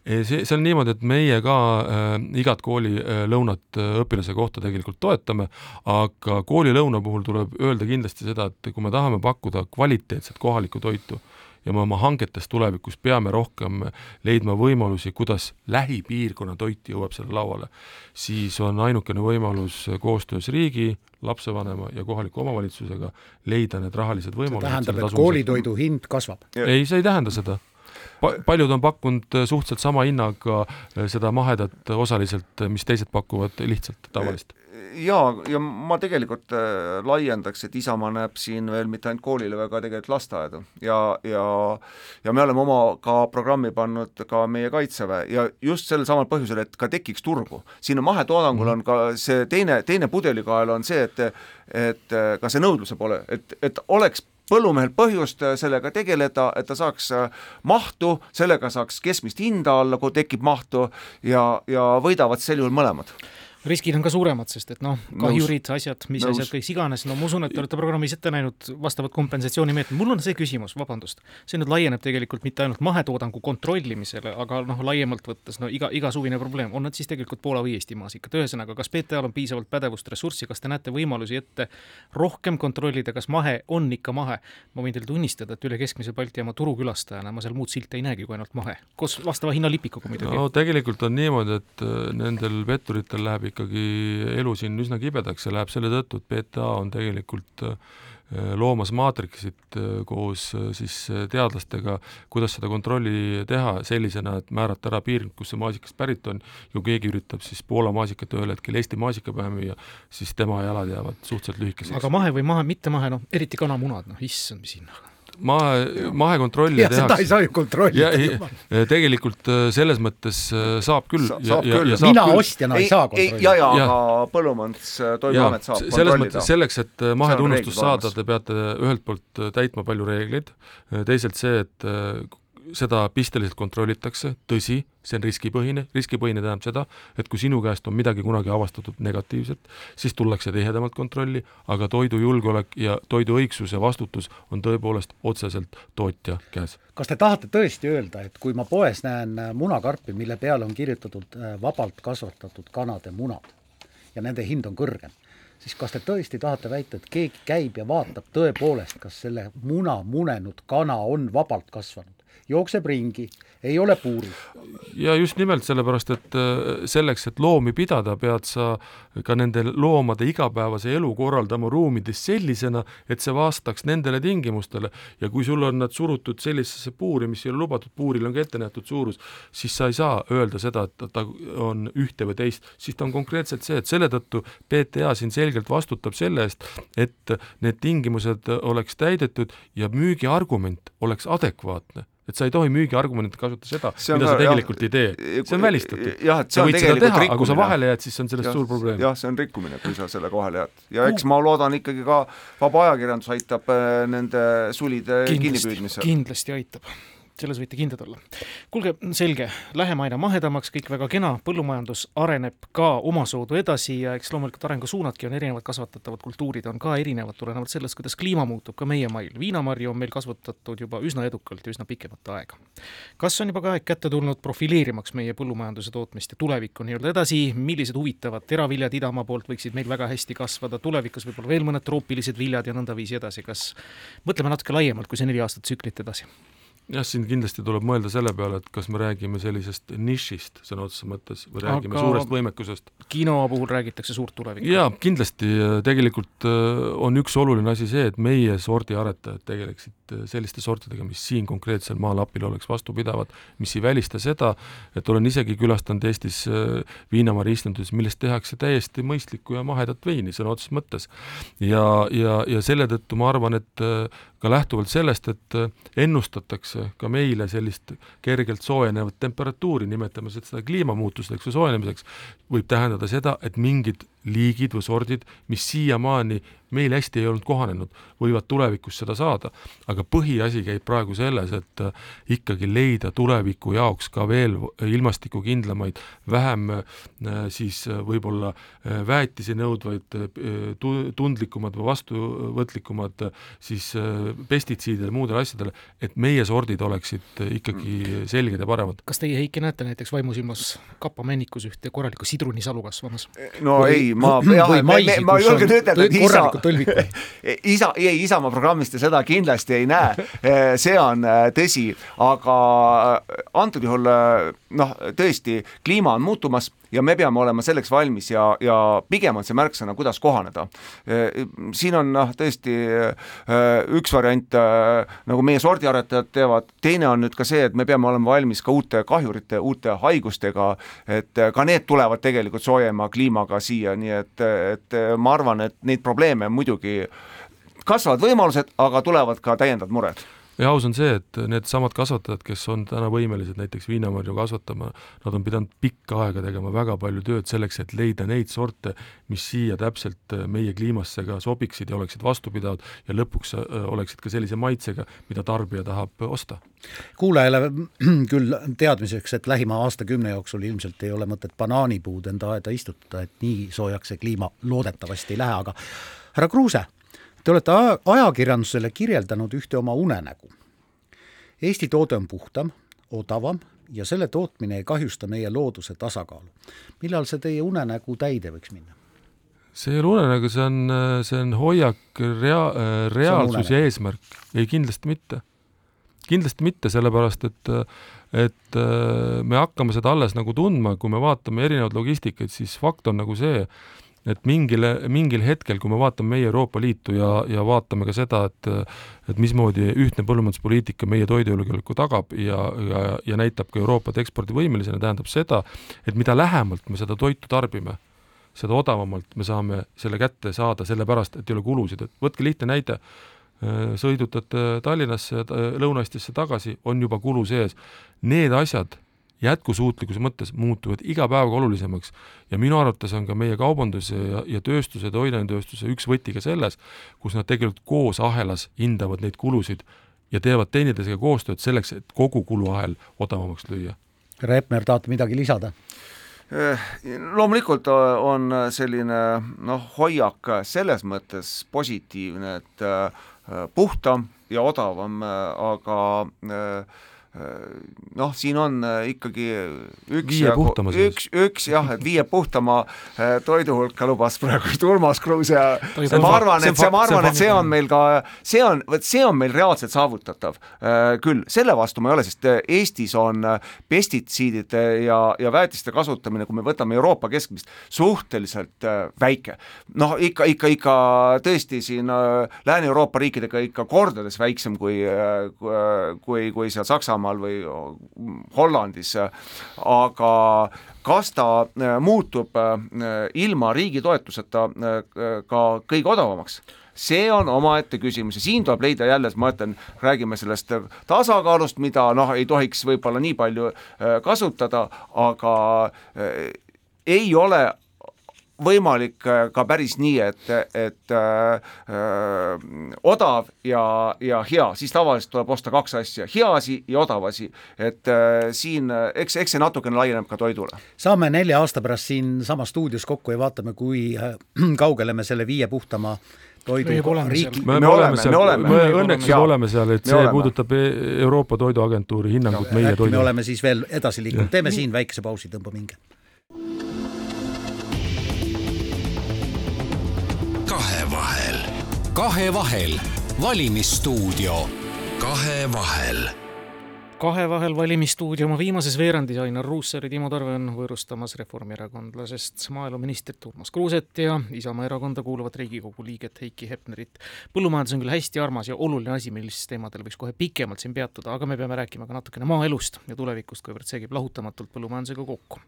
See, see on niimoodi, et meie ka äh, igat koolilõunat äh, õpilase kohta tegelikult toetame, aga koolilõuna puhul tuleb öelda kindlasti seda, et kui me tahame pakkuda kvaliteetset kohalikku toitu, ja me oma hangetes tulevikus peame rohkem leidma võimalusi, kuidas lähipiirkonna toit jõuab selle lauale, siis on ainukene võimalus koostöös riigi, lapsevanema ja kohaliku omavalitsusega leida need rahalised võimalused. see tähendab, et koolitoidu hind kasvab? ei, see ei tähenda seda paljud on pakkunud äh, suhteliselt sama hinnaga äh, seda mahedat osaliselt, äh, mis teised pakuvad lihtsalt tavalist. Jaa, ja ma tegelikult laiendaks, et Isamaa näeb siin veel mitte ainult koolile, vaid ka tegelikult lasteaedu. Ja, ja ja me oleme oma ka programmi pannud ka meie Kaitseväe ja just sel samal põhjusel, et ka tekiks turgu. siin on mahetoodangul on ka see teine, teine pudelikael on see, et et ka see nõudluse poole, et, et oleks põllumehel põhjust äh, sellega tegeleda, et ta saaks äh, mahtu, sellega saaks keskmist hinda alla, kui tekib mahtu ja, ja võidavad sel juhul mõlemad riskid on ka suuremad, sest et noh, kahjurid, asjad, mis Nõus. asjad, kõik iganes, no ma usun, et te olete programmis ette näinud vastavad kompensatsioonimeetmed, mul on see küsimus, vabandust, see nüüd laieneb tegelikult mitte ainult mahetoodangu kontrollimisele, aga noh, laiemalt võttes no iga, igasuvine probleem, on nad siis tegelikult Poola või Eesti maasikad, ühesõnaga, kas PTA-l on piisavalt pädevust, ressurssi, kas te näete võimalusi ette rohkem kontrollida, kas mahe on ikka mahe? ma võin teile tunnistada, et üle keskmise Balti jaama turukülastajana ma seal muud silte ei näegi kui ainult mahe, koos vastava hinnalipikuga muidugi. no tegelikult on niimoodi, et äh, nendel vetturitel läheb ikkagi elu siin üsna kibedaks ja läheb selle tõttu, et PTA on tegelikult äh, loomas maatriksit äh, koos äh, siis teadlastega, kuidas seda kontrolli teha sellisena, et määrata ära piirkond, kust see maasikas pärit on, kui keegi üritab siis Poola maasikat ühel hetkel Eesti maasikapäeva müüa, siis tema jalad jäävad suhteliselt lühikeseks. aga mahe või mahe, mitte mahe, noh, eriti kanamunad, noh issand, mis hinnaga mahe, mahekontrolli tehakse. seda ei saa ju kontrollida. tegelikult äh, selles mõttes äh, saab küll Sa,. saab ja, küll. mina ostjana ei, ei saa kontrollida. ja, ja, ja, aga Põllumajandus-Toiduamet saab selles kontrollida. mõttes selleks, et äh, mahetunnustust saada, te peate ühelt poolt täitma palju reegleid, teisalt see, et seda pisteliselt kontrollitakse, tõsi, see on riskipõhine, riskipõhine tähendab seda, et kui sinu käest on midagi kunagi avastatud negatiivset, siis tullakse tihedamalt kontrolli, aga toidujulgeolek ja toidu õigsus ja vastutus on tõepoolest otseselt tootja käes. kas te tahate tõesti öelda, et kui ma poes näen äh, munakarpi, mille peale on kirjutatud äh, vabalt kasvatatud kanade munad ja nende hind on kõrgem, siis kas te tõesti tahate väita, et keegi käib ja vaatab tõepoolest, kas selle muna munenud kana on vabalt kasvanud? Jookseb ringi, ei ole puuril. ja just nimelt sellepärast, et äh, selleks, et loomi pidada, pead sa ka nende loomade igapäevase elu korraldama ruumides sellisena, et see vastaks nendele tingimustele. Ja kui sul on nad surutud sellisesse puuri, mis ei ole lubatud, puuril on ka ette nähtud suurus, siis sa ei saa öelda seda, et ta on ühte või teist, siis ta on konkreetselt see, et selle tõttu PTA siin selgelt vastutab selle eest, et need tingimused oleks täidetud ja müügiargument oleks adekvaatne et sa ei tohi müügiargumendina kasutada seda, mida sa tegelikult jah, ei tee. see on välistatud. sa võid seda teha, aga kui sa vahele jääd, siis on sellest ja, suur probleem. jah, see on rikkumine, kui sa sellega vahele jääd. ja eks ma loodan ikkagi ka vaba ajakirjandus aitab äh, nende sulide kinnipüüdmisel. kindlasti aitab selles võite kindlad olla. kuulge, selge, läheme aina mahedamaks, kõik väga kena, põllumajandus areneb ka omasoodu edasi ja eks loomulikult arengusuunadki on erinevad, kasvatatavad kultuurid on ka erinevad, tulenevalt sellest, kuidas kliima muutub ka meie mail. viinamarju on meil kasvatatud juba üsna edukalt ja üsna pikemat aega. kas on juba ka aeg kätte tulnud profileerimaks meie põllumajanduse tootmist ja tulevikku nii-öelda edasi, millised huvitavad teraviljad idamaa poolt võiksid meil väga hästi kasvada, tulevikus võib-olla veel mõned troopilised viljad ja nõndaviisi edasi, kas mõtleme natuke laiemalt kui see neli aastat tsüklit edasi? Jah, siin kindlasti tuleb mõelda selle peale, et kas me räägime sellisest nišist sõna otseses mõttes või räägime Aga... suurest võimekusest. kino puhul räägitakse suurt tulevikku. jaa, kindlasti, tegelikult äh, on üks oluline asi see, et meie sordiaretajad tegeleksid äh, selliste sortidega, mis siin konkreetsel maalapil oleks vastupidavad, mis ei välista seda, et olen isegi külastanud Eestis äh, viinamarja istanduses, millest tehakse täiesti mõistlikku ja mahedat veini sõna otseses mõttes. ja, ja, ja selle tõttu ma arvan, et ka lähtuvalt sellest, et äh, ennustatakse ka meile sellist kergelt soojenevat temperatuuri, nimetame seda kliimamuutusteks või soojenemiseks, võib tähendada seda, et mingid liigid või sordid, mis siiamaani meil hästi ei olnud kohanenud, võivad tulevikus seda saada. aga põhiasi käib praegu selles, et äh, ikkagi leida tuleviku jaoks ka veel ilmastikukindlamaid, vähem äh, siis äh, võib-olla väetisi nõudvaid, tundlikumad või vastuvõtlikumad siis pestitsiididele, muudele asjadele, et meie sordid oleksid ikkagi selged ja paremad. kas teie, Heiki, näete näiteks vaimusilmas Kapamännikus ühte korralikku sidrunisalu kasvamas? no või, ei, ma, ma, ma julgen ütelda, et isa, isa, ei, Isamaa programmist te seda kindlasti ei näe, eh, see on eh, tõsi, aga eh, antud juhul noh, tõesti, kliima on muutumas ja me peame olema selleks valmis ja, ja pigem on see märksõna, kuidas kohaneda. siin on noh, tõesti üks variant, nagu meie sordiaretajad teevad, teine on nüüd ka see, et me peame olema valmis ka uute kahjurite, uute haigustega, et ka need tulevad tegelikult soojema kliimaga siia, nii et, et ma arvan, et neid probleeme muidugi kasvavad võimalused, aga tulevad ka täiendavad mured ja aus on see, et needsamad kasvatajad, kes on täna võimelised näiteks viinamarju kasvatama, nad on pidanud pikka aega tegema väga palju tööd selleks, et leida neid sorte, mis siia täpselt meie kliimasse ka sobiksid ja oleksid vastupidavad ja lõpuks äh, oleksid ka sellise maitsega, mida tarbija tahab osta. kuulajale küll teadmiseks, et lähima aastakümne jooksul ilmselt ei ole mõtet banaanipuud enda aeda istutada, et nii soojaks see kliima loodetavasti ei lähe, aga härra Kruuse Te olete ajakirjandusele kirjeldanud ühte oma unenägu. Eesti toode on puhtam, odavam ja selle tootmine ei kahjusta meie looduse tasakaalu. millal see teie unenägu täide võiks minna? see ei ole unenägu, see on, see on hoiak, rea-, reaalsus ja eesmärk. ei, kindlasti mitte. kindlasti mitte, sellepärast et et me hakkame seda alles nagu tundma, kui me vaatame erinevaid logistikaid, siis fakt on nagu see, et mingile, mingil hetkel, kui me vaatame meie Euroopa Liitu ja, ja vaatame ka seda, et et mismoodi ühtne põllumajanduspoliitika meie toidujulgeoleku tagab ja, ja, ja näitab ka Euroopat ekspordivõimelisena, tähendab seda, et mida lähemalt me seda toitu tarbime, seda odavamalt me saame selle kätte saada, sellepärast et ei ole kulusid, et võtke lihtne näide, sõidutate Tallinnasse, Lõuna-Eestisse tagasi, on juba kulu sees. Need asjad jätkusuutlikkuse mõttes muutuvad iga päevaga olulisemaks ja minu arvates on ka meie kaubanduse ja, ja tööstuse, toiduainetööstuse üks võti ka selles, kus nad tegelikult koos ahelas hindavad neid kulusid ja teevad teineteisega koostööd selleks, et kogu kuluahel odavamaks lüüa. härra Epner, tahate midagi lisada? Eh, loomulikult on selline noh, hoiak selles mõttes positiivne, et eh, puhtam ja odavam, eh, aga äh, noh, siin on äh, ikkagi üks, üks, üks jah, et viie puhtama äh, toidu hulka lubas praegu Urmas Kruuse. Ja ma arvan, et see, ma arvan, et see on meil ka, see on, vot see on meil reaalselt saavutatav äh, küll, selle vastu ma ei ole, sest Eestis on pestitsiidide ja, ja väetiste kasutamine, kui me võtame Euroopa keskmist, suhteliselt väike. noh, ikka, ikka, ikka tõesti siin Lääne-Euroopa riikidega ikka kordades väiksem kui, kui, kui seal Saksamaal Saksamaal või Hollandis, aga kas ta muutub ilma riigi toetuseta ka kõige odavamaks? see on omaette küsimus ja siin tuleb leida jälle, ma ütlen, räägime sellest tasakaalust, mida noh, ei tohiks võib-olla nii palju kasutada, aga ei ole võimalik äh, ka päris nii, et, et äh, äh, odav ja, ja hea, siis tavaliselt tuleb osta kaks asja, hea asi ja odav asi. et äh, siin eks, eks see natukene laieneb ka toidule. saame nelja aasta pärast siinsamas stuudios kokku ja vaatame, kui kaugele me selle viie puhtama toidu riiki me, me oleme seal, me oleme, me õnneks juba oleme seal, et see oleme. puudutab e-, Euroopa Toiduagentuuri hinnangut no, meie toidule. me oleme siis veel edasi liikunud, teeme siin väikese pausi, tõmbame hinge kahevahel, valimisstuudio. kahevahel. Kahe vahel valimisstuudio oma viimases veerandis Ainar Ruussaar ja Timo Tarve on võõrustamas reformierakondlasest maaeluministrit Urmas Kruuset ja Isamaa erakonda kuuluvat Riigikogu liiget Heiki Hepnerit. põllumajandus on küll hästi armas ja oluline asi, mis teemadel võiks kohe pikemalt siin peatuda, aga me peame rääkima ka natukene maaelust ja tulevikust, kuivõrd see käib lahutamatult põllumajandusega kokku.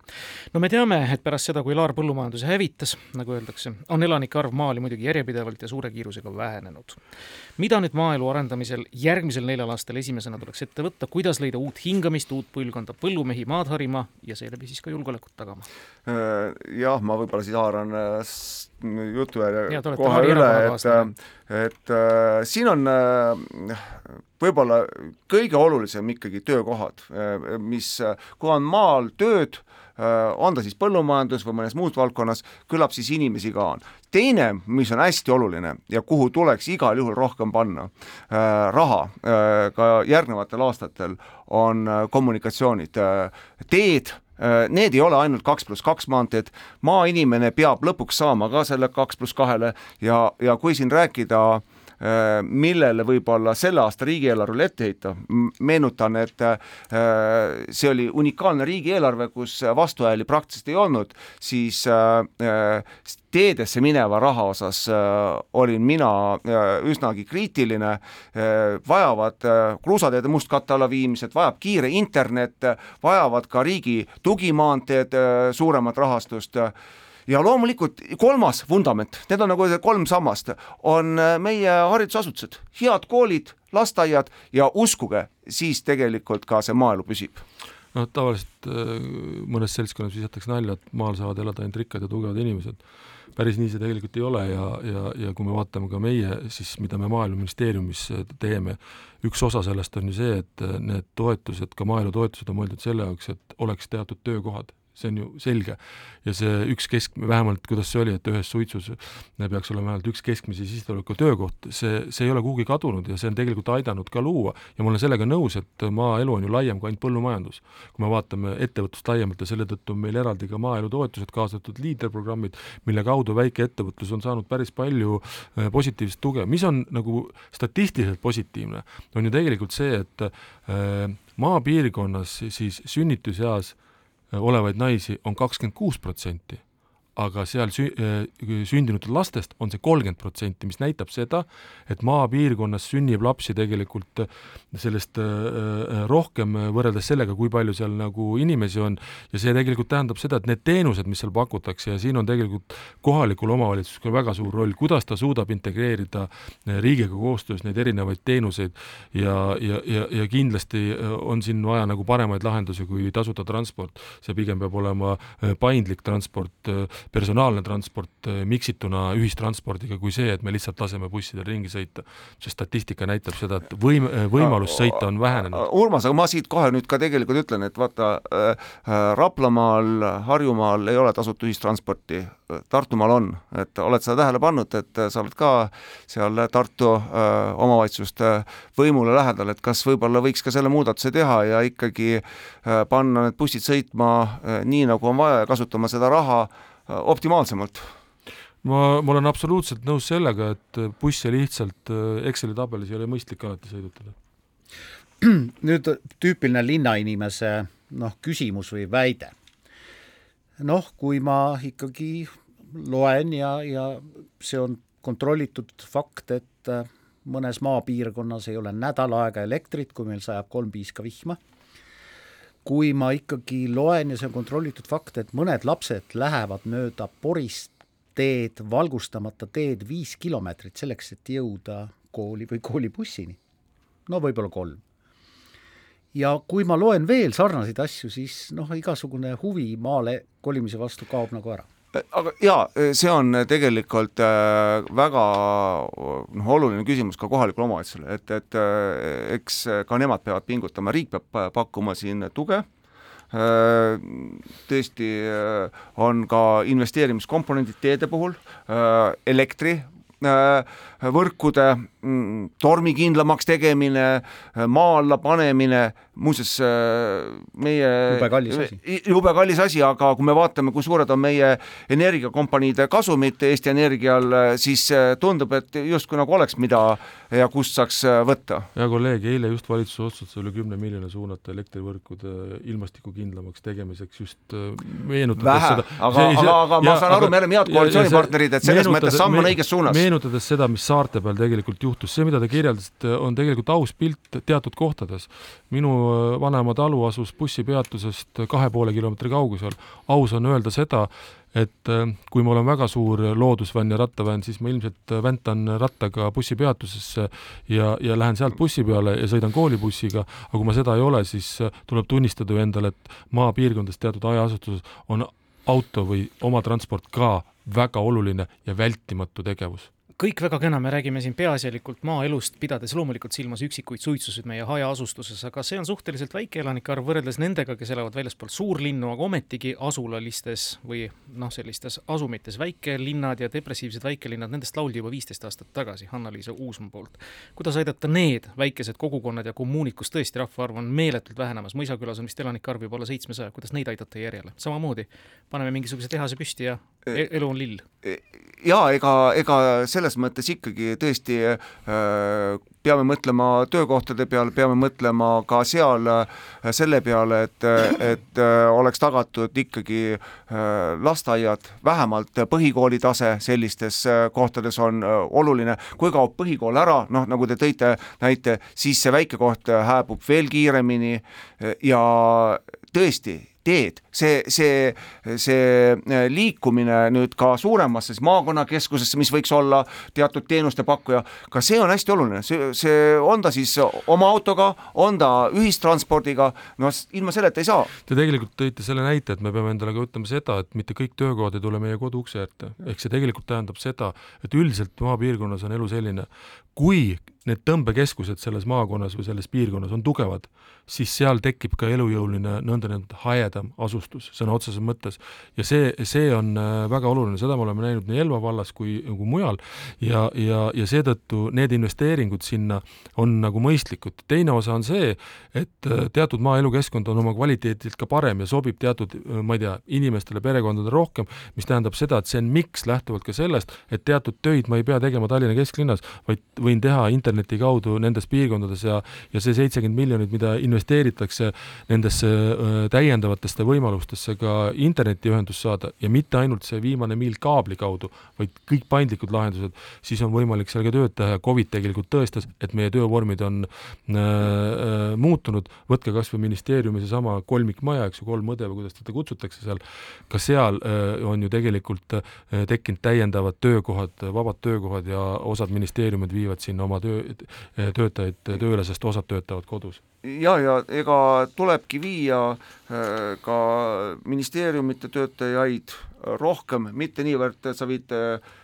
no me teame, et pärast seda, kui Laar põllumajanduse hävitas, nagu öeldakse, on elanike arv maal muidugi järjepidevalt ja suure kiirusega vähenenud. mida nüüd maaelu arendamisel järgmisel neljal aastal esimesena tuleks ette võtta, kuidas leida uut hingamist, uut põlvkonda põllumehi maad harima ja seeläbi siis ka julgeolekut tagama. Äh, jah, ma võib-olla siis haaran äh, jutu ja kohe üle, et, äh, et äh, siin on äh, võib-olla kõige olulisem ikkagi töökohad, mis, kui on maal tööd, on ta siis põllumajandus või mõnes muus valdkonnas, küllap siis inimesi ka on. teine, mis on hästi oluline ja kuhu tuleks igal juhul rohkem panna äh, raha äh, ka järgnevatel aastatel, on äh, kommunikatsioonid. Äh,, teed Need ei ole ainult kaks pluss kaks maanteed, maainimene peab lõpuks saama ka selle kaks pluss kahele. Ja, ja kui siin rääkida äh, Äh, millele võib-olla selle aasta riigieelarvele ette heita, meenutan, et äh, see oli unikaalne riigieelarve, kus vastuhääli praktiliselt ei olnud, siis äh, teedesse mineva raha osas olin mina üsnagi kriitiline, vajavad kruusateede mustkatte alla viimised, vajab kiire internet, vajavad ka riigi tugimaanteed suuremat rahastust ja loomulikult kolmas vundament, need on nagu kolm sammast, on äh, meie haridusasutused, head koolid, lasteaiad ja uskuge, siis tegelikult ka see maaelu püsib. Noh, tavaliselt äh, mõnes seltskonnas visatakse nalja, et maal saavad elada ainult rikkad ja tugevad inimesed. päris nii see tegelikult ei ole ja, ja, ja kui me vaatame ka meie siis, mida me Maaeluministeeriumis teeme, üks osa sellest on ju see, et need toetused, ka maaelutoetused on mõeldud selle jaoks, et oleks teatud töökohad see on ju selge. ja see üks kesk, vähemalt kuidas see oli, et ühes suitsus peaks olema vähemalt üks keskmise sissetuleku töökoht, see, see ei ole kuhugi kadunud ja see on tegelikult aidanud ka luua ja ma olen sellega nõus, et maaelu on ju laiem kui ainult põllumajandus. kui me vaatame ettevõtlust laiemalt ja selle tõttu on meil eraldi ka maaelutoetused, kaasatud liiderprogrammid, mille kaudu väikeettevõtlus on saanud päris palju äh, positiivset tuge, mis on nagu statistiliselt positiivne, on ju tegelikult see, et äh, maapiirkonnas siis sünnituseas olevaid naisi on kakskümmend kuus protsenti aga seal sü-, äh, sündinud lastest on see kolmkümmend protsenti, mis näitab seda, et maapiirkonnas sünnib lapsi tegelikult äh, sellest äh, rohkem võrreldes sellega, kui palju seal nagu inimesi on, ja see tegelikult tähendab seda, et need teenused, mis seal pakutakse ja siin on tegelikult kohalikul omavalitsusel väga suur roll, kuidas ta suudab integreerida riigiga koostöös neid erinevaid teenuseid. Ja, ja, ja, ja kindlasti on siin vaja nagu paremaid lahendusi kui tasuta transport, see pigem peab olema paindlik transport, personaalne transport eh, miksituna ühistranspordiga kui see, et me lihtsalt laseme bussidel ringi sõita. see statistika näitab seda, et võim-, eh, võimalus sõita on vähenenud. Urmas, aga ma siit kohe nüüd ka tegelikult ütlen, et vaata äh,, Raplamaal, Harjumaal ei ole tasuta ühistransporti, Tartumaal on, et oled sa tähele pannud, et sa oled ka seal Tartu äh, omavalitsuste võimule lähedal, et kas võib-olla võiks ka selle muudatuse teha ja ikkagi äh, panna need bussid sõitma äh, nii, nagu on vaja ja kasutama seda raha äh, Äh, optimaalsemalt ma, ma olen absoluutselt nõus sellega, et busse lihtsalt äh, Exceli tabelis ei ole mõistlik alati sõidutada. nüüd tüüpiline linnainimese noh, küsimus või väide. noh, kui ma ikkagi loen ja, ja see on kontrollitud fakt, et äh, mõnes maapiirkonnas ei ole nädal aega elektrit, kui meil sajab kolm piiska vihma kui ma ikkagi loen ja see on kontrollitud fakt, et mõned lapsed lähevad mööda porist teed, valgustamata teed viis kilomeetrit selleks, et jõuda kooli või koolibussini. no võib-olla kolm. ja kui ma loen veel sarnaseid asju, siis noh, igasugune huvi maale kolimise vastu kaob nagu ära aga jaa, see on tegelikult äh, väga noh, oluline küsimus ka kohalikule omavalitsusele, et, et äh, eks ka nemad peavad pingutama, riik peab pakkuma siin tuge, äh, tõesti on ka investeerimiskomponendid teede puhul, elektri võrkude tormikindlamaks tegemine, maa alla panemine, muuseas meie jube kallis asi. jube kallis asi, aga kui me vaatame, kui suured on meie energiakompaniide kasumid Eesti Energial, siis tundub, et justkui nagu oleks, mida ja kust saaks võtta. hea kolleeg, eile just valitsus otsustas üle kümne miljoni suunata elektrivõrkude ilmastikukindlamaks tegemiseks just meenutades vähe, seda aga, aga, aga ma saan aru, me oleme head koalitsioonipartnerid, et selles mõttes samm on õiges suunas. meenutades seda, mis saarte peal tegelikult juhtus, see, mida te kirjeldasite, on tegelikult aus pilt teatud kohtades. minu äh, vanaema talu asus bussipeatusest kahe poole kilomeetri kaugusel. aus on öelda seda, et äh, kui mul on väga suur loodusvänn ja rattavänn, siis ma ilmselt väntan rattaga bussipeatusesse ja, ja lähen sealt bussi peale ja sõidan koolibussiga, aga kui ma seda ei ole, siis äh, tuleb tunnistada ju endale, et maapiirkondades teatud hajaasustuses on auto või oma transport ka väga oluline ja vältimatu tegevus kõik väga kena, me räägime siin peaasjalikult maaelust, pidades loomulikult silmas üksikuid suitsusid meie hajaasustuses, aga see on suhteliselt väike elanike arv võrreldes nendega, kes elavad väljaspool suurlinnu, aga ometigi asulalistes või noh, sellistes asumites, väikelinnad ja depressiivsed väikelinnad, nendest lauldi juba viisteist aastat tagasi Hanna-Liisa Uusmaa poolt. kuidas aidata need väikesed kogukonnad ja kommuunid, kus tõesti rahvaarv on meeletult vähenemas, Mõisakülas on vist elanike arv juba alla seitsmesaja, kuidas neid aidata järjele, samamoodi paneme mingisuguse tehase püsti ja e-, elu on lill jaa, ega, ega selles mõttes ikkagi tõesti äh, peame mõtlema töökohtade peale, peame mõtlema ka seal äh, selle peale, et, et äh, oleks tagatud ikkagi lasteaiad, vähemalt põhikooli tase sellistes kohtades on oluline. kui kaob põhikool ära, noh, nagu te tõite näite, siis see väike koht hääbub veel kiiremini ja tõesti teed, see, see, see äh, liikumine nüüd ka suuremasse maakonnakeskusesse, mis võiks olla teatud teenuste pakkuja, ka see on hästi oluline, see, see on ta siis oma autoga, on ta ühistranspordiga, no ilma selleta ei saa. Te tegelikult tõite selle näite, et me peame endale ka ütlema seda, et mitte kõik töökohad ei tule meie kodu ukse ette, ehk see tegelikult tähendab seda, et üldiselt maapiirkonnas on elu selline, kui need tõmbekeskused selles maakonnas või selles piirkonnas on tugevad, siis seal tekib ka elujõuline nõndanimetatud haedam asustus sõna otseses mõttes. ja see, see on äh, väga oluline, seda me oleme näinud nii Elva vallas kui, kui mujal ja, ja, ja seetõttu need investeeringud sinna on nagu mõistlikud. teine osa on see, et äh, teatud maaelukeskkond on oma kvaliteedilt ka parem ja sobib teatud, äh, ma ei tea, inimestele, perekondadele rohkem, mis tähendab seda, et see on miks lähtuvalt ka sellest, et teatud töid ma ei pea tegema Tallinna kesklinnas, vaid võin teha interneti kaudu nendes piirkondades ja, ja see seitsekümmend miljonit, mida investeeritakse nendesse täiendavatesse võimalustesse ka internetiühendust saada ja mitte ainult see viimane miil kaabli kaudu, vaid kõik paindlikud lahendused, siis on võimalik seal ka tööd teha. Ja Covid tegelikult tõestas, et meie töövormid on äh, muutunud, võtke kas või ministeeriumi seesama kolmikmaja, eks ju, kolm õde või kuidas teda kutsutakse seal, ka seal äh, on ju tegelikult äh, tekkinud täiendavad töökohad, vabad töökohad ja osad ministeeriumid viivad sinna oma töö, töötajaid tööle, sest osad töötavad kodus. Ja, ja ega tulebki viia äh, ka ministeeriumite töötajaid rohkem, mitte niivõrd, et sa viid äh,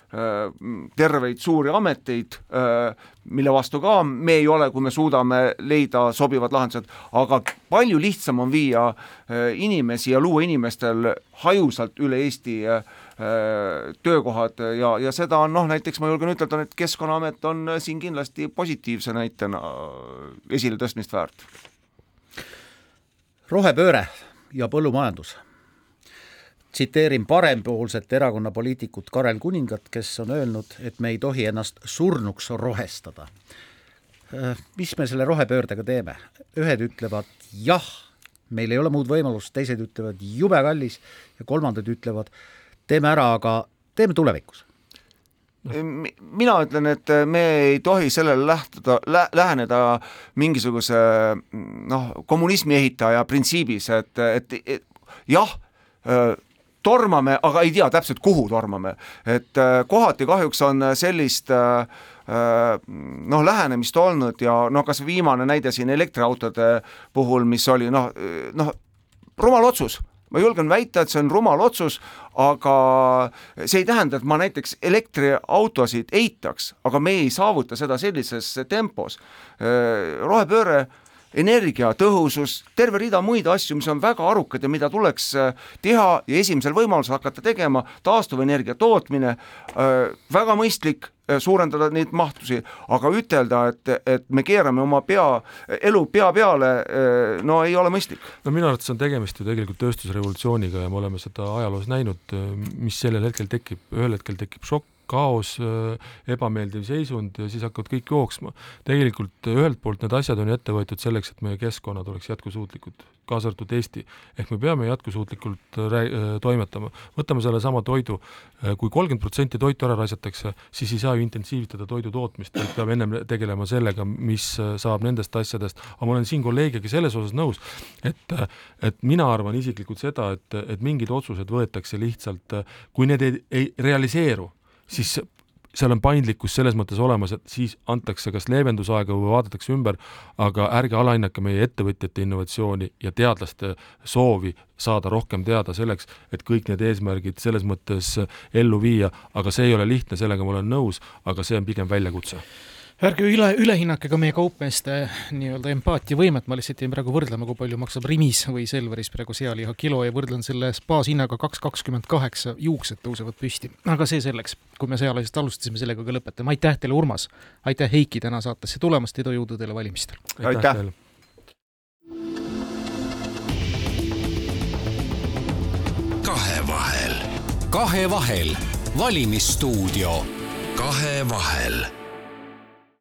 terveid suuri ameteid, äh, mille vastu ka me ei ole, kui me suudame leida sobivad lahendused, aga palju lihtsam on viia inimesi ja luua inimestel hajusalt üle Eesti äh, töökohad ja, ja seda on noh, näiteks ma julgen ütelda, et Keskkonnaamet on siin kindlasti positiivse näitena esiletõstmist väärt. rohepööre ja põllumajandus. tsiteerin parempoolset erakonna poliitikut Karel Kuningat, kes on öelnud, et me ei tohi ennast surnuks rohestada. Äh, mis me selle rohepöördega teeme? ühed ütlevad jah, meil ei ole muud võimalust, teised ütlevad jube kallis ja kolmandad ütlevad, teeme ära, aga teeme tulevikus. Mina ütlen, et me ei tohi sellele lähtuda lä,, läheneda mingisuguse noh, kommunismi ehitaja printsiibis, et, et, et jah, tormame, aga ei tea täpselt, kuhu tormame. et kohati kahjuks on sellist noh, lähenemist olnud ja noh, kas viimane näide siin elektriautode puhul, mis oli noh, noh, rumal otsus ma julgen väita, et see on rumal otsus, aga see ei tähenda, et ma näiteks elektriautosid eitaks, aga me ei saavuta seda sellises tempos. rohepööre energiatõhusus, terve rida muid asju, mis on väga arukad ja mida tuleks äh, teha ja esimesel võimalusel hakata tegema, taastuvenergia tootmine, äh, väga mõistlik, äh, suurendada neid mahtusi, aga ütelda, et, et me keerame oma pea, elu pea peale, no ei ole mõistlik. no minu arvates on tegemist ju tegelikult tööstusrevolutsiooniga ja me oleme seda ajaloos näinud, mis sellel hetkel tekib, ühel hetkel tekib šokk, kaos, ebameeldiv seisund ja siis hakkavad kõik jooksma. tegelikult ühelt poolt need asjad on ette võetud selleks, et meie keskkonnad oleks jätkusuutlikud, kaasa arvatud Eesti. ehk me peame jätkusuutlikult toimetama. võtame sellesama toidu, kui kolmkümmend protsenti toitu ära raisatakse, siis ei saa ju intensiivitada toidu tootmist, vaid peab ennem tegelema sellega, mis saab nendest asjadest, aga ma olen siin kolleegiga selles osas nõus, et, et mina arvan isiklikult seda, et, et mingid otsused võetakse lihtsalt, kui need ei, ei realiseeru siis seal on paindlikkus selles mõttes olemas, et siis antakse kas leevendusaega või vaadatakse ümber, aga ärge alahinnake meie ettevõtjate innovatsiooni ja teadlaste soovi saada rohkem teada selleks, et kõik need eesmärgid selles mõttes ellu viia, aga see ei ole lihtne, sellega ma olen nõus, aga see on pigem väljakutse ärge üle, ülehinnake ka meie kaupmeeste nii-öelda empaatiavõimet, ma lihtsalt jäin praegu võrdlema, kui palju maksab Rimis või Selveris praegu sealiha kilo ja võrdlen selle baashinnaga kaks kakskümmend kaheksa, juuksed tõusevad püsti. aga see selleks, kui me sealisest alustasime, sellega ka lõpetame, aitäh teile, Urmas! aitäh, Heiki, täna saatesse tulemast, edu, jõudu teile valimistel! aitäh! kahevahel. kahevahel, valimisstuudio. kahevahel